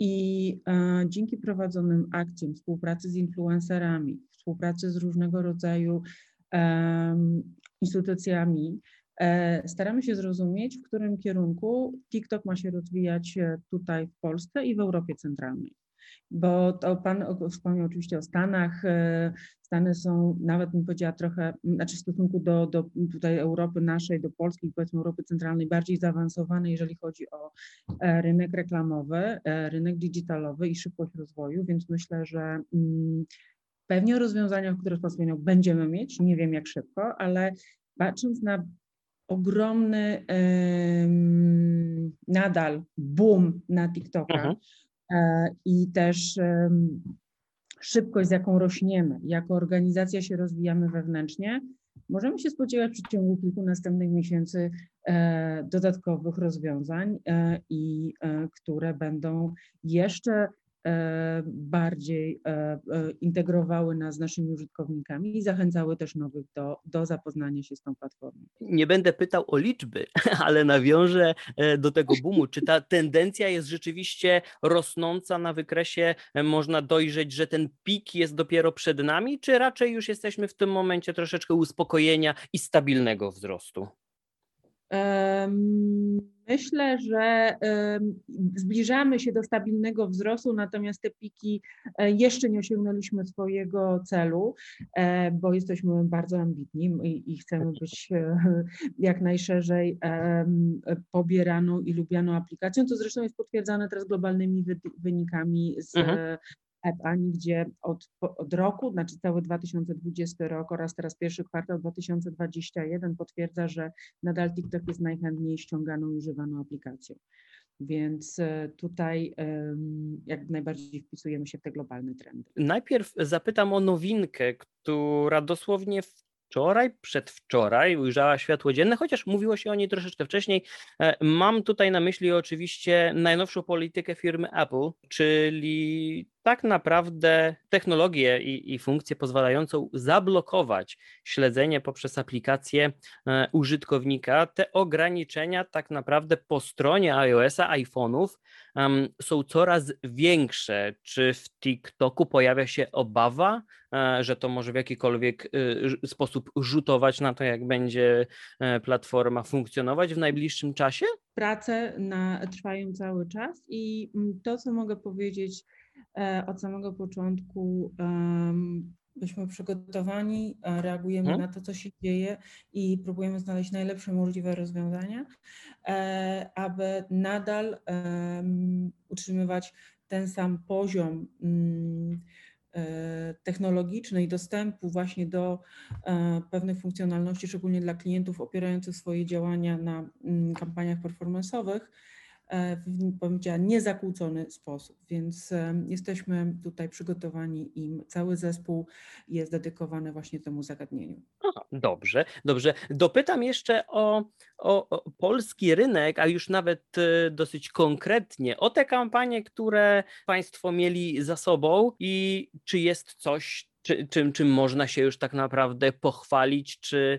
I dzięki prowadzonym akcjom, współpracy z influencerami, współpracy z różnego rodzaju instytucjami, e, staramy się zrozumieć, w którym kierunku TikTok ma się rozwijać e, tutaj w Polsce i w Europie Centralnej. Bo to Pan wspomniał oczywiście o Stanach. e, Stany są, nawet bym powiedziała trochę, znaczy w stosunku do, do tutaj Europy naszej, do Polski, powiedzmy Europy Centralnej, bardziej zaawansowane, jeżeli chodzi o rynek reklamowy, rynek digitalowy i szybkość rozwoju, więc myślę, że mm, pewnie o rozwiązaniach, które Pan wspomniał, będziemy mieć, nie wiem jak szybko, ale patrząc na ogromny nadal boom na TikToka Mhm. e, i też szybkość, z jaką rośniemy, jako organizacja się rozwijamy wewnętrznie, możemy się spodziewać w przeciągu kilku następnych miesięcy e, dodatkowych rozwiązań, e, i które będą jeszcze bardziej e, e, integrowały nas z naszymi użytkownikami i zachęcały też nowych do, do zapoznania się z tą platformą. Nie będę pytał o liczby, [laughs] ale nawiążę e, do tego boomu. Czy ta tendencja jest rzeczywiście rosnąca na wykresie? E, Można dojrzeć, że ten pik jest dopiero przed nami, czy raczej już jesteśmy w tym momencie troszeczkę uspokojenia i stabilnego wzrostu? Myślę, że zbliżamy się do stabilnego wzrostu, natomiast te piki e, jeszcze nie osiągnęliśmy swojego celu, e, bo jesteśmy bardzo ambitni i, chcemy być e, jak najszerzej pobieraną i lubianą aplikacją, co zresztą jest potwierdzane teraz globalnymi wy- wynikami z Mhm. Ani, gdzie od, od roku, znaczy cały 2020 rok oraz teraz pierwszy kwartał 2021 potwierdza, że nadal TikTok jest najchętniej ściąganą i używaną aplikacją. Więc e, tutaj jak najbardziej wpisujemy się w te globalne trendy. Najpierw zapytam o nowinkę, która dosłownie wczoraj, przedwczoraj ujrzała światło dzienne, chociaż mówiło się o niej troszeczkę wcześniej. E, Mam tutaj na myśli oczywiście najnowszą politykę firmy Apple, czyli tak naprawdę technologię i, i funkcję pozwalającą zablokować śledzenie poprzez aplikację e, użytkownika. Te ograniczenia tak naprawdę po stronie iOS-a, iPhone'ów em, są coraz większe. Czy w TikToku pojawia się obawa, e, że to może w jakikolwiek e, sposób rzutować na to, jak będzie platforma funkcjonować w najbliższym czasie? Prace na, trwają cały czas i mm, to, co mogę powiedzieć od samego początku, em, byliśmy przygotowani, reagujemy Mhm. na to, co się dzieje i próbujemy znaleźć najlepsze możliwe rozwiązania, e, aby nadal utrzymywać ten sam poziom mm, e, technologiczny i dostępu właśnie do e, pewnych funkcjonalności, szczególnie dla klientów opierających swoje działania na mm, kampaniach performance'owych, e, w powiedziała, niezakłócony sposób. Więc e, jesteśmy tutaj przygotowani i cały zespół jest dedykowany właśnie temu zagadnieniu. Aha, dobrze, dobrze. Dopytam jeszcze o, o, o polski rynek, a już nawet e, dosyć konkretnie o te kampanie, które Państwo mieli za sobą i czy jest coś, czy, czym, czym można się już tak naprawdę pochwalić, czy,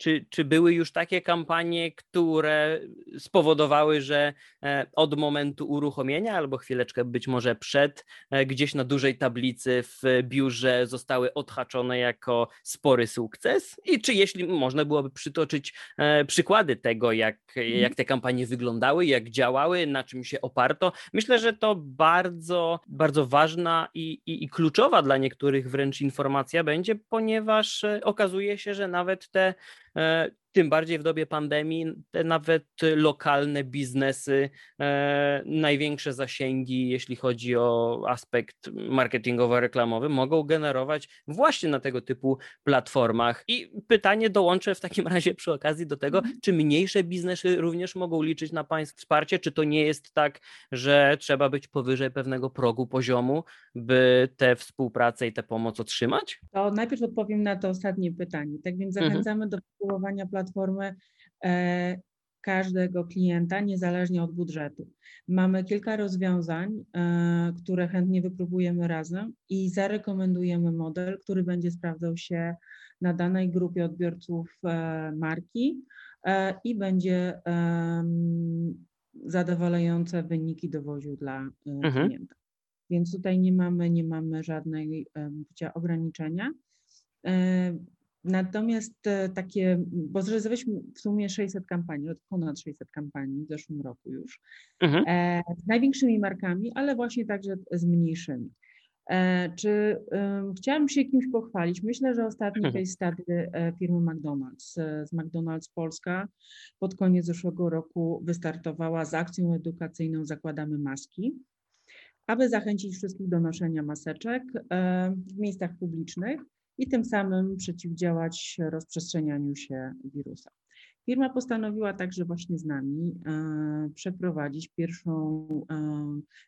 czy, czy były już takie kampanie, które spowodowały, że e, od momentu uruchomienia albo chwileczkę być może przed, e, gdzieś na dużej tablicy w biurze zostały odhaczone jako spory sukces? I czy jeśli można byłoby przytoczyć e, przykłady tego, jak, jak te kampanie wyglądały, jak działały, na czym się oparto? Myślę, że to bardzo, bardzo ważna i, i, i kluczowa dla niektórych wręcz informacja będzie, ponieważ okazuje się, że nawet te e, tym bardziej w dobie pandemii, te nawet lokalne biznesy, e, największe zasięgi, jeśli chodzi o aspekt marketingowo-reklamowy, mogą generować właśnie na tego typu platformach. I pytanie dołączę w takim [laughs] razie przy okazji do tego, Mhm. czy mniejsze biznesy również mogą liczyć na Państwa wsparcie, czy to nie jest tak, że trzeba być powyżej pewnego progu poziomu, by tę współpracę i tę pomoc otrzymać? To najpierw odpowiem na to ostatnie pytanie. Tak więc Mhm. zachęcamy do próbowania platformy e, każdego klienta, niezależnie od budżetu. Mamy kilka rozwiązań, e, które chętnie wypróbujemy razem i zarekomendujemy model, który będzie sprawdzał się na danej grupie odbiorców e, marki i będzie zadowalające wyniki dowoził dla Mhm. klienta. Więc tutaj nie mamy, nie mamy żadnej powiedziała, ograniczenia. Natomiast e, takie, bo zrealizowaliśmy w sumie 600 kampanii, od ponad 600 kampanii w zeszłym roku już, Mhm. e, z największymi markami, ale właśnie także z mniejszymi. E, Czy um, chciałam się kimś pochwalić? Myślę, że ostatni Mhm. case study firmy McDonald's. Z McDonald's Polska pod koniec zeszłego roku wystartowała z akcją edukacyjną Zakładamy maski, aby zachęcić wszystkich do noszenia maseczek w miejscach publicznych i tym samym przeciwdziałać rozprzestrzenianiu się wirusa. Firma postanowiła także właśnie z nami e, przeprowadzić pierwszą e,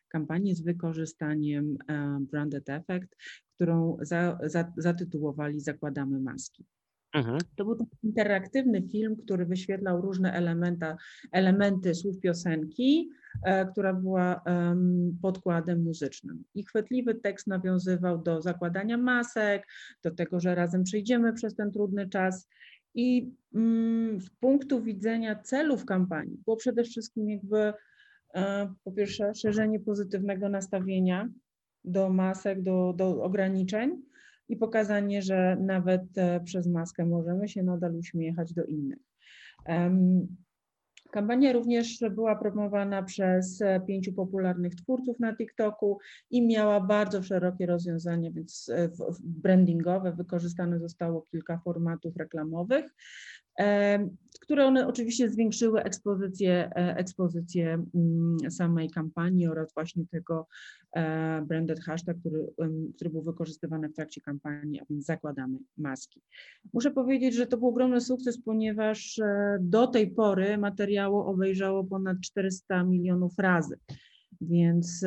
kampanię z wykorzystaniem e, Branded Effect, którą za, za, zatytułowali Zakładamy maski. Mhm. To był taki interaktywny film, który wyświetlał różne elementa, elementy słów piosenki, e, która była em, podkładem muzycznym. I chwytliwy tekst nawiązywał do zakładania masek, do tego, że razem przejdziemy przez ten trudny czas. I mm, z punktu widzenia celów kampanii było przede wszystkim jakby e, po pierwsze szerzenie pozytywnego nastawienia do masek, do, do ograniczeń i pokazanie, że nawet e, przez maskę możemy się nadal uśmiechać do innych. Kampania również była promowana przez e, pięciu popularnych twórców na TikToku i miała bardzo szerokie rozwiązania, więc e, brandingowe. Wykorzystane zostało kilka formatów reklamowych, które one oczywiście zwiększyły ekspozycję, e, ekspozycję mm, samej kampanii oraz właśnie tego e, branded hashtag, który, który był wykorzystywany w trakcie kampanii, a więc zakładamy maski. Muszę powiedzieć, że to był ogromny sukces, ponieważ e, do tej pory materiału obejrzało ponad 400 milionów razy, więc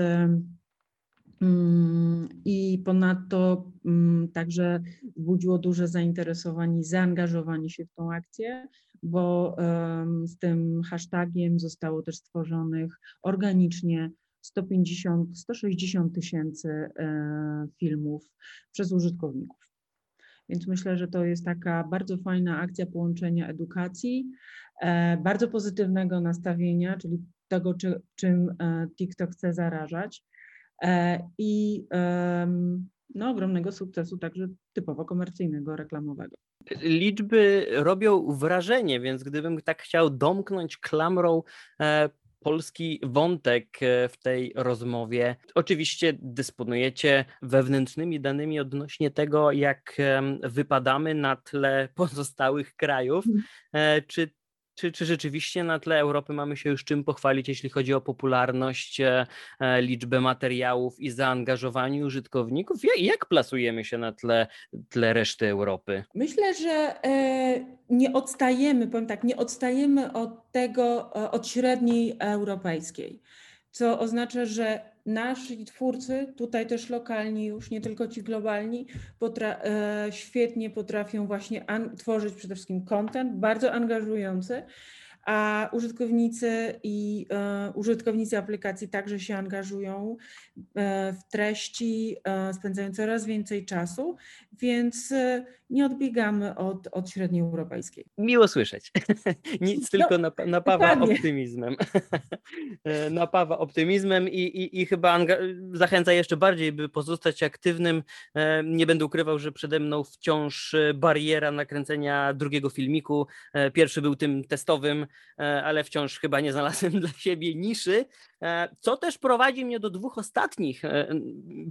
i ponadto mm, także wzbudziło duże zainteresowanie i zaangażowanie się w tą akcję, bo z tym hashtagiem zostało też stworzonych organicznie 150, 160 tysięcy e, filmów przez użytkowników. Więc myślę, że to jest taka bardzo fajna akcja połączenia edukacji, e, bardzo pozytywnego nastawienia, czyli tego, czy, czym e, TikTok chce zarażać i em, no, ogromnego sukcesu także typowo komercyjnego, reklamowego. Liczby robią wrażenie, więc gdybym tak chciał domknąć klamrą e, polski wątek e, w tej rozmowie. Oczywiście dysponujecie wewnętrznymi danymi odnośnie tego, jak wypadamy na tle pozostałych krajów. Mhm. Czy czy, czy rzeczywiście na tle Europy mamy się już czym pochwalić, jeśli chodzi o popularność, e, e, liczbę materiałów i zaangażowanie użytkowników? Jak, plasujemy się na tle, tle reszty Europy? Myślę, że e, nie odstajemy, powiem tak, nie odstajemy od tego, od średniej europejskiej, co oznacza, że nasi twórcy, tutaj też lokalni, już nie tylko ci globalni, potra e, świetnie potrafią właśnie tworzyć przede wszystkim content, bardzo angażujący, a użytkownicy i e, użytkownicy aplikacji także się angażują e, w treści, e, spędzają coraz więcej czasu, więc nie odbiegamy od, od średniej europejskiej. Miło słyszeć. [laughs] Nic no, tylko nap napawa optymizmem. [laughs] E, napawa optymizmem i, i, i chyba zachęca jeszcze bardziej, by pozostać aktywnym. E, nie będę ukrywał, że przede mną wciąż bariera nakręcenia drugiego filmiku. Pierwszy był tym testowym, ale wciąż chyba nie znalazłem [laughs] dla siebie niszy, co też prowadzi mnie do dwóch ostatnich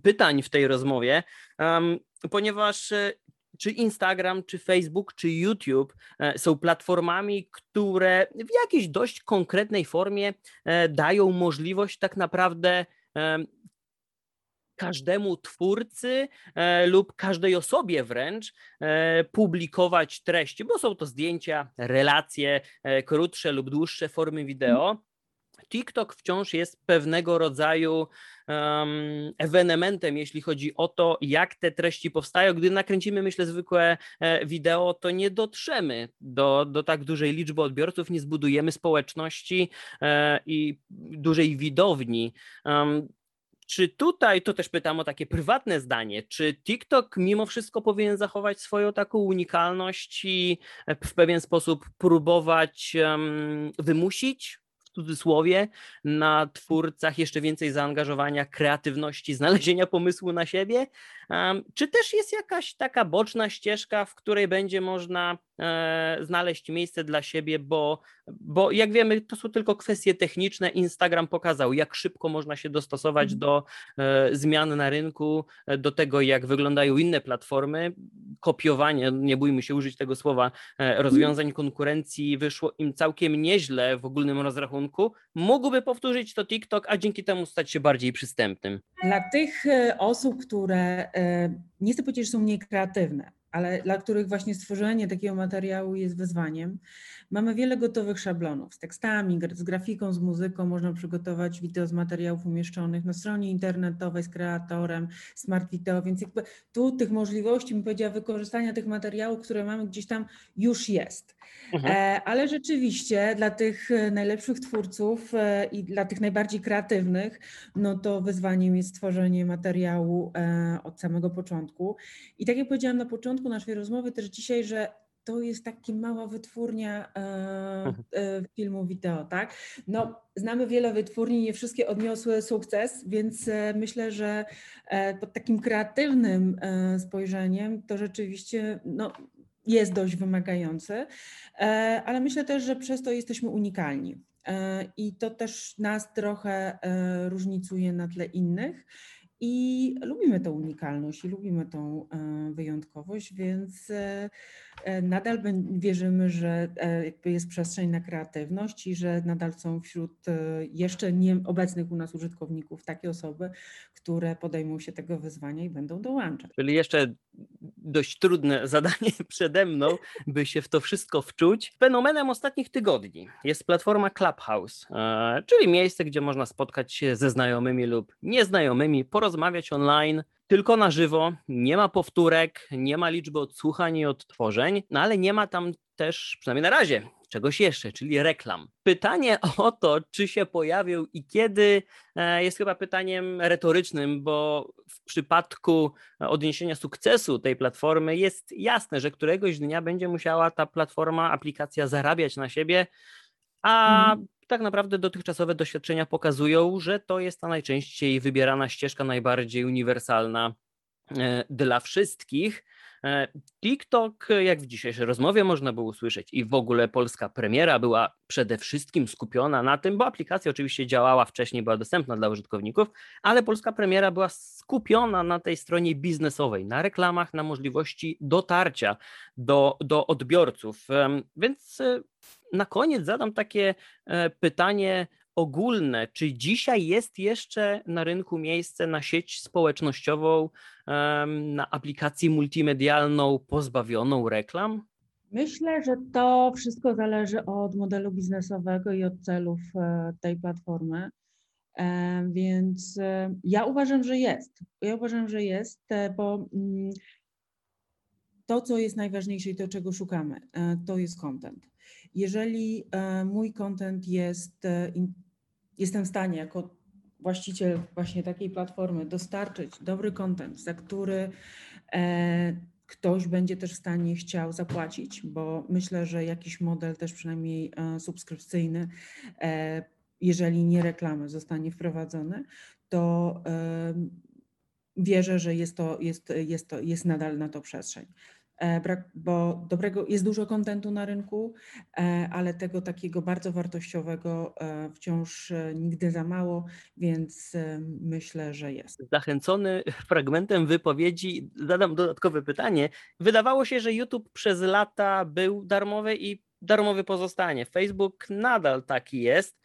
pytań w tej rozmowie, ponieważ czy Instagram, czy Facebook, czy YouTube e, są platformami, które w jakiejś dość konkretnej formie e, dają możliwość tak naprawdę każdemu twórcy e, lub każdej osobie wręcz publikować treści, bo są to zdjęcia, relacje, krótsze lub dłuższe formy wideo. TikTok wciąż jest pewnego rodzaju um, ewenementem, jeśli chodzi o to, jak te treści powstają. Gdy nakręcimy, myślę, zwykłe e, wideo, to nie dotrzemy do, do tak dużej liczby odbiorców, nie zbudujemy społeczności e, i dużej widowni. Um, czy tutaj, to też pytam o takie prywatne zdanie, czy TikTok mimo wszystko powinien zachować swoją taką unikalność i w pewien sposób próbować um, wymusić cudzysłowie, na twórcach jeszcze więcej zaangażowania, kreatywności, [laughs] znalezienia pomysłu na siebie? Czy też jest jakaś taka boczna ścieżka, w której będzie można e, znaleźć miejsce dla siebie, bo, bo jak wiemy, to są tylko kwestie techniczne. Instagram pokazał, jak szybko można się dostosować mhm. do e, zmian na rynku, e, do tego, jak wyglądają inne platformy. Kopiowanie, nie bójmy się użyć tego słowa, rozwiązań konkurencji wyszło im całkiem nieźle w ogólnym rozrachunku. Mógłby powtórzyć to TikTok, a dzięki temu stać się bardziej przystępnym. Dla tych osób, które nie chcę powiedzieć, że są mniej kreatywne, ale dla których właśnie stworzenie takiego materiału jest wyzwaniem. Mamy wiele gotowych szablonów z tekstami, z grafiką, z muzyką. Można przygotować wideo z materiałów umieszczonych na stronie internetowej z kreatorem, Smart Video, więc jakby tu tych możliwości, bym powiedziała, wykorzystania tych materiałów, które mamy gdzieś tam już jest. Mhm. E, ale rzeczywiście dla tych e, najlepszych twórców i dla tych najbardziej kreatywnych, no to wyzwaniem jest stworzenie materiału od samego początku. I tak jak powiedziałam na początku naszej rozmowy też dzisiaj, że to jest taka mała wytwórnia e, mhm. e, filmu wideo, tak? No, znamy wiele wytwórni, nie wszystkie odniosły sukces, więc e, myślę, że e, pod takim kreatywnym e, spojrzeniem to rzeczywiście no, jest dość wymagający, e, ale myślę też, że przez to jesteśmy unikalni. I to też nas trochę różnicuje na tle innych. I lubimy tą unikalność i lubimy tą wyjątkowość, więc nadal wierzymy, że jakby jest przestrzeń na kreatywność i że nadal są wśród jeszcze nieobecnych u nas użytkowników takie osoby, które podejmą się tego wyzwania i będą dołączać. Czyli jeszcze dość trudne [laughs] zadanie przede mną, by się w to wszystko wczuć. Fenomenem ostatnich tygodni jest platforma Clubhouse, czyli miejsce, gdzie można spotkać się ze znajomymi lub nieznajomymi, porozmawiać online, tylko na żywo, nie ma powtórek, nie ma liczby odsłuchań i odtworzeń, no ale nie ma tam też, przynajmniej na razie, czegoś jeszcze, czyli reklam. Pytanie [laughs] o to, czy się pojawił i kiedy, e, jest chyba pytaniem retorycznym, bo w przypadku odniesienia sukcesu tej platformy jest jasne, że któregoś dnia będzie musiała ta platforma, aplikacja zarabiać na siebie, a mhm. Tak naprawdę dotychczasowe doświadczenia pokazują, że to jest ta najczęściej wybierana ścieżka, najbardziej uniwersalna e, dla wszystkich. E, TikTok, jak w dzisiejszej rozmowie można było usłyszeć, i w ogóle polska premiera była przede wszystkim skupiona na tym, bo aplikacja oczywiście działała wcześniej, była dostępna dla użytkowników, ale polska premiera była skupiona na tej stronie biznesowej, na reklamach, na możliwości dotarcia do, do odbiorców. Więc e, na koniec zadam takie e, pytanie ogólne. Czy dzisiaj jest jeszcze na rynku miejsce na sieć społecznościową, na aplikację multimedialną pozbawioną reklam? Myślę, że to wszystko zależy od modelu biznesowego i od celów e, tej platformy. E, więc ja uważam, że jest. Ja uważam, że jest, bo mm, to, co jest najważniejsze i to, czego szukamy, to jest content. Jeżeli e, mój content jest, e, jestem w stanie jako właściciel właśnie takiej platformy dostarczyć dobry content, za który e, ktoś będzie też w stanie chciał zapłacić, bo myślę, że jakiś model też przynajmniej subskrypcyjny, jeżeli nie reklamy, zostanie wprowadzony, to wierzę, że jest to, jest, jest to, jest nadal na to przestrzeń. E, bo dobrego, jest dużo kontentu na rynku, e, ale tego takiego bardzo wartościowego e, wciąż nigdy za mało, więc myślę, że jest. Zachęcony [laughs] fragmentem wypowiedzi zadam dodatkowe pytanie. Wydawało się, że YouTube przez lata był darmowy i darmowy pozostanie. Facebook nadal taki jest.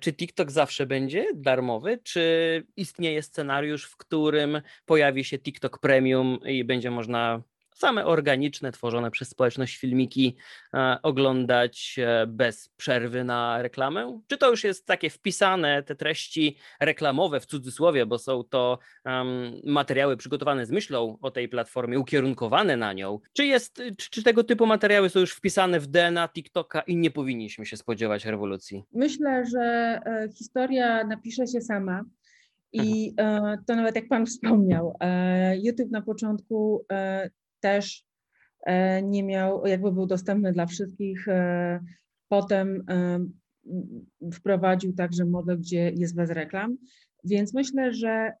Czy TikTok zawsze będzie darmowy, czy istnieje scenariusz, w którym pojawi się TikTok Premium i będzie można same organiczne, tworzone przez społeczność filmiki e, oglądać e, bez przerwy na reklamę? Czy to już jest takie wpisane, te treści reklamowe w cudzysłowie, bo są to um, materiały przygotowane z myślą o tej platformie, ukierunkowane na nią? Czy, jest, czy, czy tego typu materiały są już wpisane w DNA TikToka i nie powinniśmy się spodziewać rewolucji? Myślę, że e, historia napisze się sama. I to nawet jak Pan wspomniał, YouTube na początku też e, nie miał, jakby był dostępny dla wszystkich. E, potem e, wprowadził także model, gdzie jest bez reklam. Więc myślę, że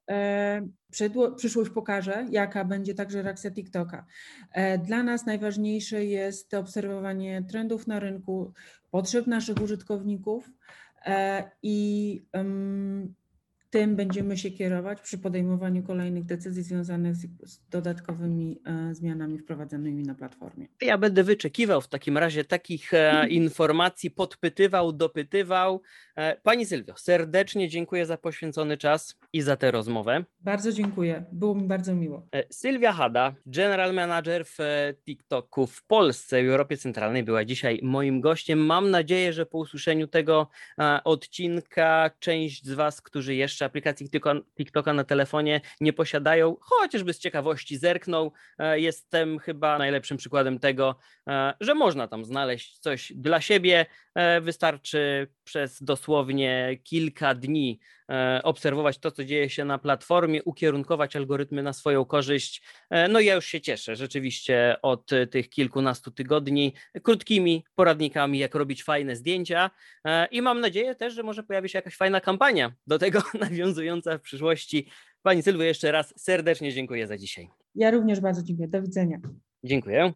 przyszłość pokaże, jaka będzie także reakcja TikToka. Dla nas najważniejsze jest obserwowanie trendów na rynku, potrzeb naszych użytkowników i tym będziemy się kierować przy podejmowaniu kolejnych decyzji związanych z, dodatkowymi e, zmianami wprowadzanymi na platformie. Ja będę wyczekiwał w takim razie takich e, informacji, podpytywał, dopytywał. E, pani Sylwio, serdecznie dziękuję za poświęcony czas i za tę rozmowę. Bardzo dziękuję, było mi bardzo miło. Sylwia Hada, General Manager w TikToku w Polsce i Europie Centralnej była dzisiaj moim gościem. Mam nadzieję, że po usłyszeniu tego odcinka część z Was, którzy jeszcze aplikacji TikToka na telefonie nie posiadają, chociażby z ciekawości zerkną. E, jestem chyba najlepszym przykładem tego, e, że można tam znaleźć coś dla siebie. E, wystarczy przez dosłownie kilka dni obserwować to, co dzieje się na platformie, ukierunkować algorytmy na swoją korzyść. No i ja już się cieszę rzeczywiście od tych kilkunastu tygodni krótkimi poradnikami, jak robić fajne zdjęcia i mam nadzieję też, że może pojawi się jakaś fajna kampania do tego [laughs] nawiązująca w przyszłości. Pani Sylwio, jeszcze raz serdecznie dziękuję za dzisiaj. Ja również bardzo dziękuję. Do widzenia. Dziękuję.